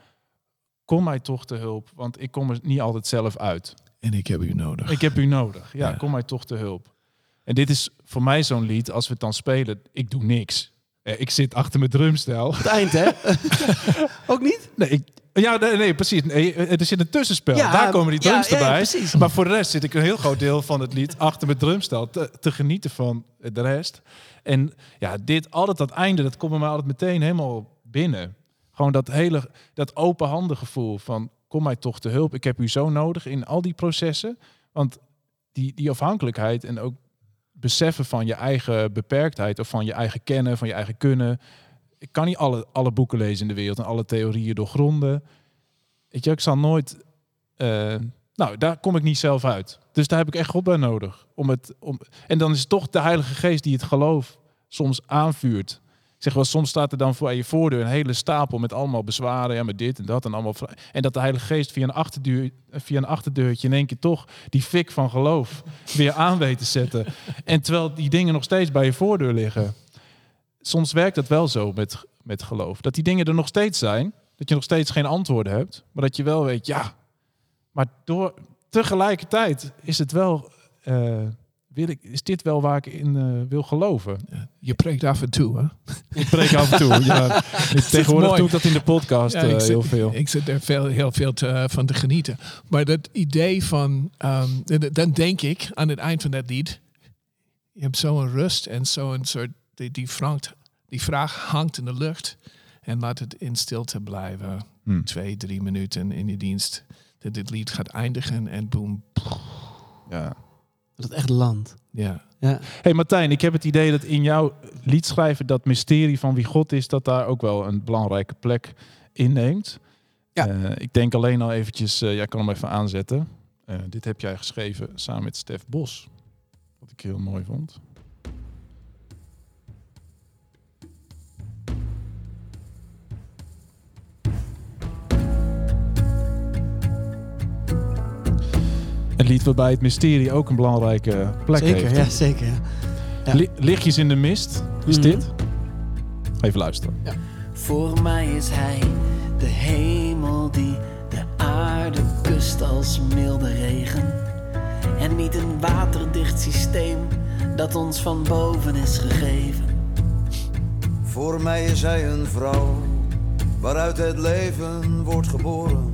kom mij toch te hulp, want ik kom er niet altijd zelf uit. en ik heb u nodig. Ik heb u nodig. Ja, Ja. kom mij toch te hulp. En dit is voor mij zo'n lied, als we het dan spelen, ik doe niks. Eh, Ik zit achter mijn drumstel. Het eind, hè? Ook niet? Nee, ik, ja, nee, nee, precies. Nee, er zit een tussenspel. Ja, Daar komen die drums ja, ja, erbij. precies. Maar voor de rest zit ik een heel groot deel van het lied achter mijn drumstel te, te genieten van de rest. En ja, dit, altijd dat einde, dat komt bij mij altijd meteen helemaal binnen. Gewoon dat hele, dat open handen gevoel van kom mij toch te hulp. Ik heb u zo nodig in al die processen. Want die, die afhankelijkheid en ook beseffen van je eigen beperktheid of van je eigen kennen, van je eigen kunnen. Ik kan niet alle, alle boeken lezen in de wereld en alle theorieën doorgronden. Weet je, ik zal nooit. eh, nou, daar kom ik niet zelf uit. Dus daar heb ik echt God bij nodig. Om het, om, en dan is het toch de Heilige Geest die het geloof soms aanvuurt. Ik zeg wel, soms staat er dan voor je voordeur een hele stapel met allemaal bezwaren. Ja, met dit en dat en allemaal. En dat de Heilige Geest via een, achterdeur, via een achterdeurtje in één keer toch die fik van geloof weer aan weet te zetten. En terwijl die dingen nog steeds bij je voordeur liggen. Soms werkt dat wel zo met, met geloof. Dat die dingen er nog steeds zijn. Dat je nog steeds geen antwoorden hebt. Maar dat je wel weet, ja. Maar door, tegelijkertijd is het wel. eh, wil ik, is dit wel waar ik in eh, wil geloven? Je preekt af en toe, hè? Ik preek af en toe. Ja. Tegenwoordig doe ik dat in de podcast Ja, eh, zit, heel veel. Ik zit er veel, heel veel te, van te genieten. Maar dat idee van, ehm, dan denk ik aan het eind van dat lied, je hebt zo'n rust en zo'n soort, die, die, vraag, die vraag hangt in de lucht. En laat het in stilte blijven. Hmm. Twee, drie minuten in je dienst. Dat dit lied gaat eindigen en boom. Ja. Dat het echt landt. Ja. Ja. Hey Martijn, ik heb het idee dat in jouw liedschrijven dat mysterie van wie God is, dat daar ook wel een belangrijke plek inneemt. Ja. Eh, ik denk alleen al eventjes, eh, jij kan hem even aanzetten. Eh, dit heb jij geschreven samen met Stef Bos. Wat ik heel mooi vond. Een lied waarbij het mysterie ook een belangrijke plek Zeker, heeft. ja, zeker. Ja. Ja. Li- Lichtjes in de mist, is Mhm. dit? Even luisteren. Voor mij is hij de hemel die de aarde kust als milde regen. En niet een waterdicht systeem dat ons van boven is gegeven. Voor mij is hij een vrouw waaruit het leven wordt geboren.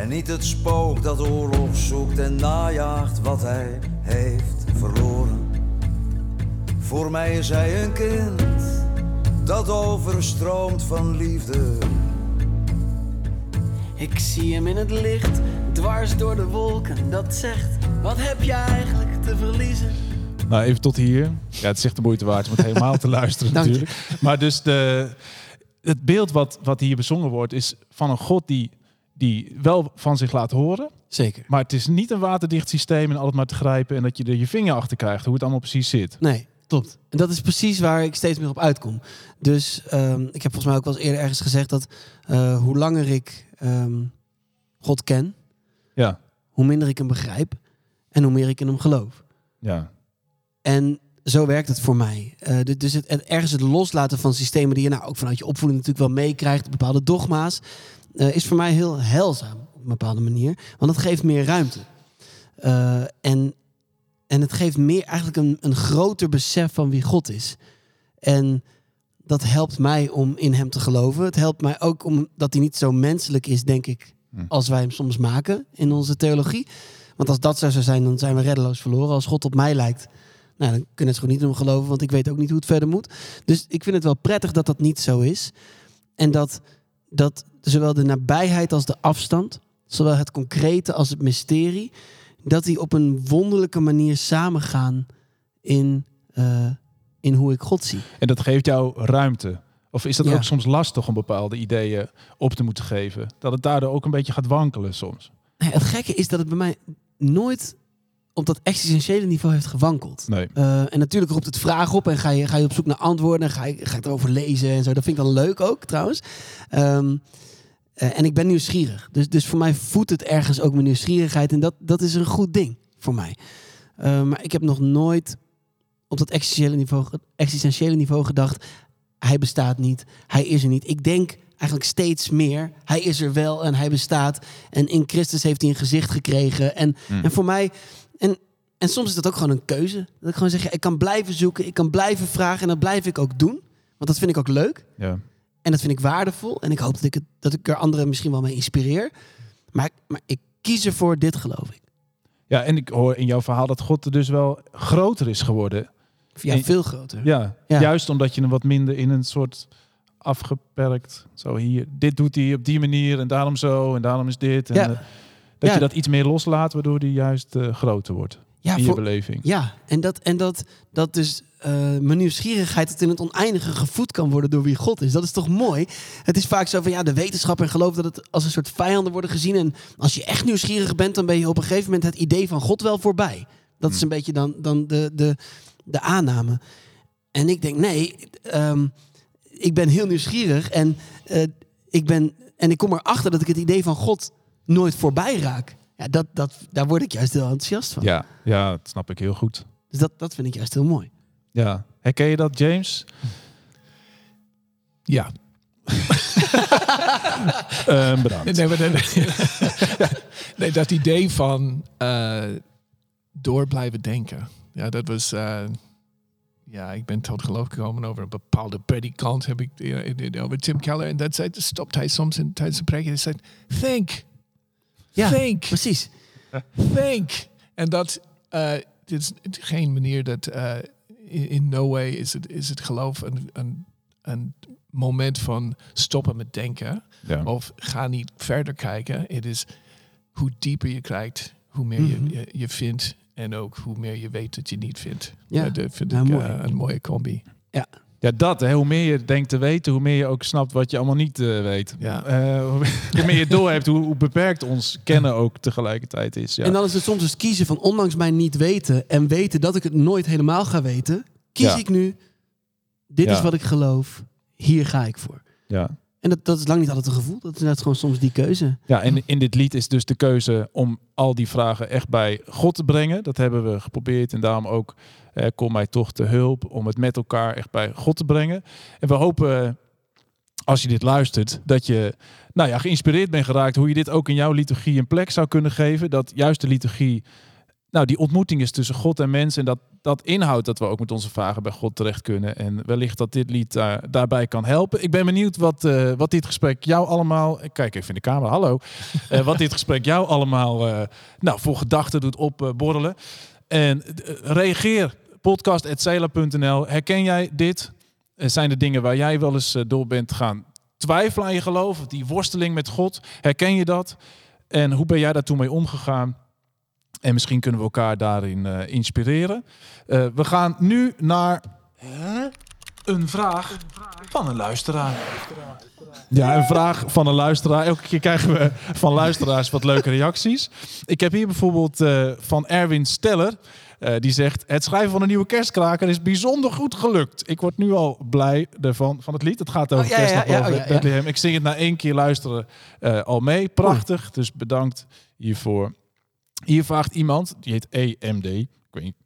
En niet het spook dat oorlog zoekt en najaagt wat hij heeft verloren. Voor mij is hij een kind dat overstroomt van liefde. Ik zie hem in het licht, dwars door de wolken, dat zegt: Wat heb je eigenlijk te verliezen? Nou, even tot hier. Ja, het is echt de moeite waard om het helemaal te luisteren natuurlijk. Maar dus de, het beeld wat, wat hier bezongen wordt is van een God die, die wel van zich laat horen. Zeker. Maar het is niet een waterdicht systeem en altijd maar te grijpen en dat je er je vinger achter krijgt hoe het allemaal precies zit. Nee, klopt. En dat is precies waar ik steeds meer op uitkom. Dus ehm, ik heb volgens mij ook wel eens eerder ergens gezegd dat eh, hoe langer ik ehm, God ken, Ja, hoe minder ik hem begrijp en hoe meer ik in hem geloof. ja. En zo werkt het voor mij. Du- dus het, het, ergens het loslaten van systemen die je nou ook vanuit je opvoeding natuurlijk wel meekrijgt, bepaalde dogma's, eh, is voor mij heel heilzaam op een bepaalde manier. Want het geeft meer ruimte. Eh, en, en het geeft meer eigenlijk een, een groter besef van wie God is. En dat helpt mij om in hem te geloven. Het helpt mij ook omdat hij niet zo menselijk is, denk ik, Hm. als wij hem soms maken in onze theologie. Want als dat zo zou zijn, dan zijn we reddeloos verloren. Als God op mij lijkt, nou, dan kunnen ze gewoon niet hem geloven, want ik weet ook niet hoe het verder moet. Dus ik vind het wel prettig dat dat niet zo is. En dat, dat zowel de nabijheid als de afstand, zowel het concrete als het mysterie, dat die op een wonderlijke manier samengaan in, eh, in hoe ik God zie. En dat geeft jou ruimte. Of is dat Ja. ook soms lastig om bepaalde ideeën op te moeten geven? Dat het daardoor ook een beetje gaat wankelen soms. Het gekke is dat het bij mij nooit op dat existentiële niveau heeft gewankeld. Nee. Eh, en natuurlijk roept het vragen op en ga je, ga je op zoek naar antwoorden en ga je, ga je erover lezen en zo. Dat vind ik dan leuk ook trouwens. Ehm, eh, en ik ben nieuwsgierig. Dus, dus voor mij voedt het ergens ook mijn nieuwsgierigheid en dat, dat is een goed ding voor mij. Eh, maar ik heb nog nooit op dat existentiële niveau, existentiële niveau gedacht, hij bestaat niet, hij is er niet. Ik denk eigenlijk steeds meer, hij is er wel en hij bestaat. En in Christus heeft hij een gezicht gekregen. En, Hmm. en voor mij, en, en soms is dat ook gewoon een keuze. Dat ik gewoon zeg, ja, ik kan blijven zoeken, ik kan blijven vragen en dat blijf ik ook doen. Want dat vind ik ook leuk. Ja. En dat vind ik waardevol. En ik hoop dat ik, het, dat ik er anderen misschien wel mee inspireer. Maar, ik- maar ik kies ervoor, dit geloof ik. Ja, en ik hoor in jouw verhaal dat God er dus wel groter is geworden. Ja, En- veel groter. Ja, Ja. juist omdat je hem wat minder in een soort afgeperkt. Zo hier, dit doet hij op die manier en daarom zo en daarom is dit. En, Ja. eh, dat Ja. je dat iets meer loslaat, waardoor die juist eh, groter wordt. Ja, in je voor- beleving. Ja, en dat, en dat, dat dus eh, mijn nieuwsgierigheid tot in het oneindige gevoed kan worden door wie God is. Dat is toch mooi? Het is vaak zo van ja, de wetenschap en geloof dat het als een soort vijanden worden gezien. En als je echt nieuwsgierig bent, dan ben je op een gegeven moment het idee van God wel voorbij. Dat is een beetje dan, dan de, de, de aanname. En ik denk, nee, ehm, ik ben heel nieuwsgierig en, eh, ik ben, en ik kom erachter dat ik het idee van God nooit voorbij raak. Ja, dat, dat, daar word ik juist heel enthousiast van. Ja, ja, dat snap ik heel goed. Dus dat, dat vind ik juist heel mooi. Ja. Herken je dat, James? Ja. Ehm, bedankt. Nee, maar nee, nee, dat idee van eh, door blijven denken. Ja, dat was... eh, ja, ik ben tot geloof gekomen over een bepaalde predikant. Heb ik eh, over Tim Keller. En dat zei, stopt hij soms in, tijdens een preek. En hij zei, think. Ja, think. precies. Think. En dat... eh, dit is geen manier dat eh, in, in no way is het, is het geloof een, een, een moment van stoppen met denken. Ja. Of ga niet verder kijken. Het is hoe dieper je kijkt, hoe meer je, Mhm. je, je vindt. En ook hoe meer je weet dat je niet vindt. Ja. Ja, dat vind Nou, ik mooi. eh, een mooie combi. Ja. Ja, dat. Hè. Hoe meer je denkt te weten, hoe meer je ook snapt wat je allemaal niet eh, weet. Ja. Eh, hoe, meer je doorhebt, hoe, hoe beperkt ons kennen ook tegelijkertijd is. Ja. En dan is het soms dus kiezen van ondanks mij niet weten en weten dat ik het nooit helemaal ga weten, kies Ja. ik nu, dit Ja. is wat ik geloof, hier ga ik voor. ja. En dat, dat is lang niet altijd een gevoel, dat is net gewoon soms die keuze. Ja, en in dit lied is dus de keuze om al die vragen echt bij God te brengen. Dat hebben we geprobeerd en daarom ook kom mij toch te hulp om het met elkaar echt bij God te brengen. En we hopen, eh, als je dit luistert, dat je nou ja, geïnspireerd bent geraakt hoe je dit ook in jouw liturgie een plek zou kunnen geven. Dat juist de liturgie, nou die ontmoeting is tussen God en mens en dat dat inhoudt dat we ook met onze vragen bij God terecht kunnen. En wellicht dat dit lied daar, daarbij kan helpen. Ik ben benieuwd wat, eh, wat dit gesprek jou allemaal... Kijk even in de camera, hallo. Eh, wat dit gesprek jou allemaal eh, nou, voor gedachten doet opborrelen. En eh, reageer, podcast.cela.nl. Herken jij dit? Eh, zijn er dingen waar jij wel eens eh, door bent gaan twijfelen aan je geloof? Die worsteling met God, herken je dat? En hoe ben jij daar toen mee omgegaan? En misschien kunnen we elkaar daarin inspireren. We gaan nu naar een vraag van een luisteraar. Ja, een vraag van een luisteraar. Elke keer krijgen we van luisteraars wat leuke reacties. Ik heb hier bijvoorbeeld eh, van Erwin Steller. Eh, die zegt: Het schrijven van een nieuwe kerstkraker is bijzonder goed gelukt. Ik word nu al blij ervan van het lied. Het gaat over Oh, ja, ja, kerst ja, ja, oh, ja, ja. Bethlehem. Ik zing het na één keer luisteren eh, al mee. Prachtig. Dus bedankt hiervoor. Hier vraagt iemand, die heet EMD. Ik weet niet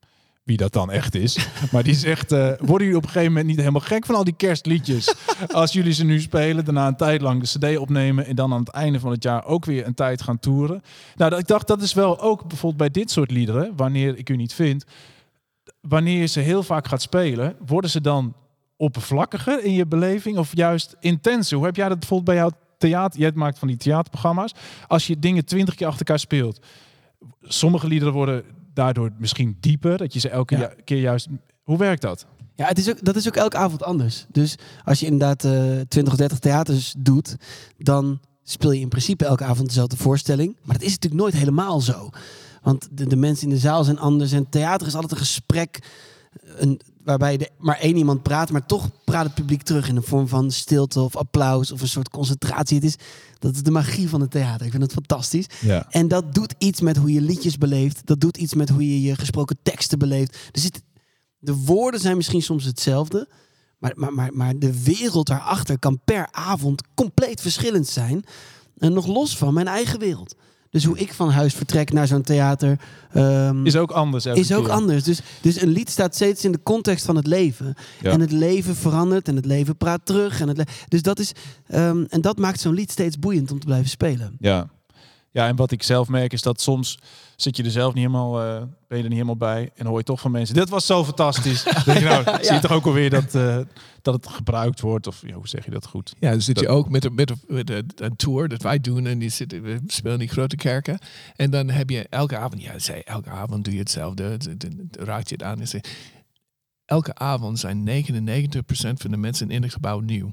wie dat dan echt is. Maar die zegt, eh, worden jullie op een gegeven moment niet helemaal gek van al die kerstliedjes? Als jullie ze nu spelen, daarna een tijd lang de cd opnemen... en dan aan het einde van het jaar ook weer een tijd gaan toeren. Nou, dat- ik dacht, dat is wel ook bijvoorbeeld bij dit soort liederen... wanneer ik u niet vind... wanneer je ze heel vaak gaat spelen... worden ze dan oppervlakkiger in je beleving of juist intenser? Hoe heb jij dat bijvoorbeeld bij jouw theater... jij maakt van die theaterprogramma's... als je dingen twintig keer achter elkaar speelt... sommige liederen worden daardoor misschien dieper... dat je ze elke Ja. keer juist... Hoe werkt dat? Ja, het is ook, dat is ook elke avond anders. Dus als je inderdaad eh 20 of 30 theaters doet, dan speel je in principe elke avond dezelfde voorstelling. Maar dat is natuurlijk nooit helemaal zo. Want de, de mensen in de zaal zijn anders. En theater is altijd een gesprek een, waarbij er maar één iemand praat, maar toch praat het publiek terug in de vorm van stilte of applaus of een soort concentratie. Het is, dat is de magie van het theater. Ik vind het fantastisch. Ja. En dat doet iets met hoe je liedjes beleeft. Dat doet iets met hoe je je gesproken teksten beleeft. De woorden zijn misschien soms hetzelfde. Maar, maar, maar, maar de wereld daarachter kan per avond compleet verschillend zijn. En nog los van mijn eigen wereld. Dus hoe ik van huis vertrek naar zo'n theater. ehm, Is ook anders is ook keer. anders. Dus, dus een lied staat steeds in de context van het leven. Ja. En het leven verandert en het leven praat terug. En het le- dus dat is, ehm, en dat maakt zo'n lied steeds boeiend om te blijven spelen. Ja. Ja, en wat ik zelf merk is dat soms zit je er zelf niet helemaal, eh, ben je er niet helemaal bij en hoor je toch van mensen, dit was zo fantastisch. Dan denk je, nou, zie je toch ook alweer dat, eh, dat het gebruikt wordt of ja, hoe zeg je dat goed? Ja, dan zit je Dat- ook met, een- met, een- met een- een tour dat wij doen en die zitten, we spelen in die grote kerken. En dan heb je elke avond, ja, zei, elke avond doe je hetzelfde, d- d- d- raad je het aan. En zei, elke avond zijn 99% van de mensen in het gebouw nieuw.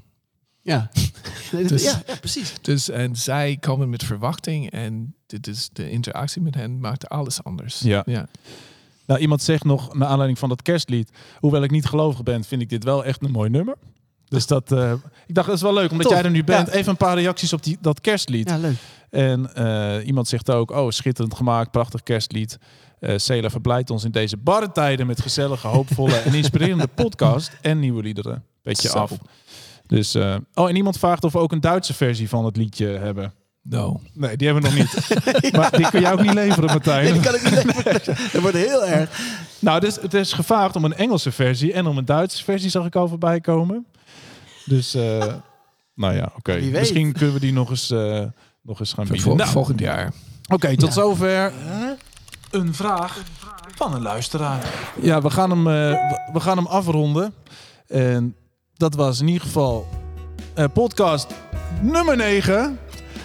Ja, Dus- ja, ja, precies. Dus en zij komen met verwachting en dit is de interactie met hen maakt alles anders. Ja. ja. Nou, iemand zegt nog, naar aanleiding van dat kerstlied, hoewel ik niet gelovig ben, vind ik dit wel echt een mooi nummer. Dus dat, eh, ik dacht, dat is wel leuk, omdat Tof, jij er nu bent. ja. Even een paar reacties op die, dat kerstlied. Ja, leuk. En eh, iemand zegt ook, oh, schitterend gemaakt, prachtig kerstlied. Eh Cela verblijdt ons in deze barre tijden met gezellige, hoopvolle en inspirerende podcast en nieuwe liederen. Beetje Zo. af. Dus, eh, oh, en iemand vraagt of we ook een Duitse versie van het liedje hebben. No. Nee, die hebben we nog niet. Maar die kun jij ook niet leveren, Martijn. Nee, die kan ik niet leveren. Dat wordt heel erg. Nou, dus het is gevraagd om een Engelse versie en om een Duitse versie, zag ik al voorbij komen. Dus, eh, nou ja, oké. Misschien kunnen we die nog eens, eh, nog eens gaan bieden. vol- Nou, volgend jaar. Oké, tot Ja. zover een vraag van een luisteraar. Ja, we gaan hem, eh, we- we gaan hem afronden. En dat was in ieder geval eh, podcast nummer 9.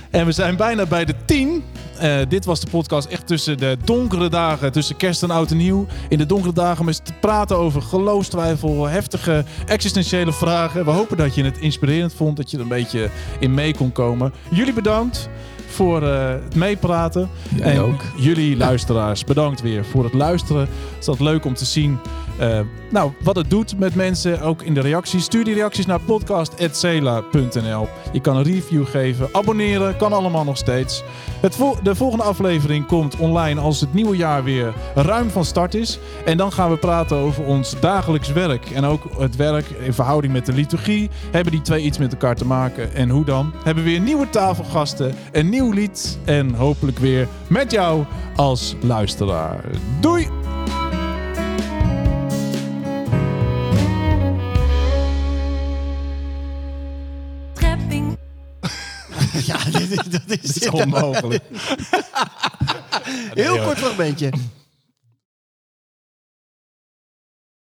En we zijn bijna bij de 10. Eh, dit was de podcast echt tussen de donkere dagen, tussen kerst en oud en nieuw. In de donkere dagen met te praten over geloofstwijfel, heftige existentiële vragen. We hopen dat je het inspirerend vond, dat je er een beetje in mee kon komen. Jullie bedankt voor eh, het meepraten. Jij en ook. jullie luisteraars, bedankt weer voor het luisteren. Het is altijd leuk om te zien eh, nou, wat het doet met mensen, ook in de reacties. Stuur die reacties naar podcast.cela.nl. Je kan een review geven, abonneren, kan allemaal nog steeds. Het de volgende aflevering komt online als het nieuwe jaar weer ruim van start is. En dan gaan we praten over ons dagelijks werk. En ook het werk in verhouding met de liturgie. Hebben die twee iets met elkaar te maken? En hoe dan? Hebben we weer nieuwe tafelgasten, een nieuw lied en hopelijk weer met jou als luisteraar. Doei! is- dat is onmogelijk. Heel kort fragmentje.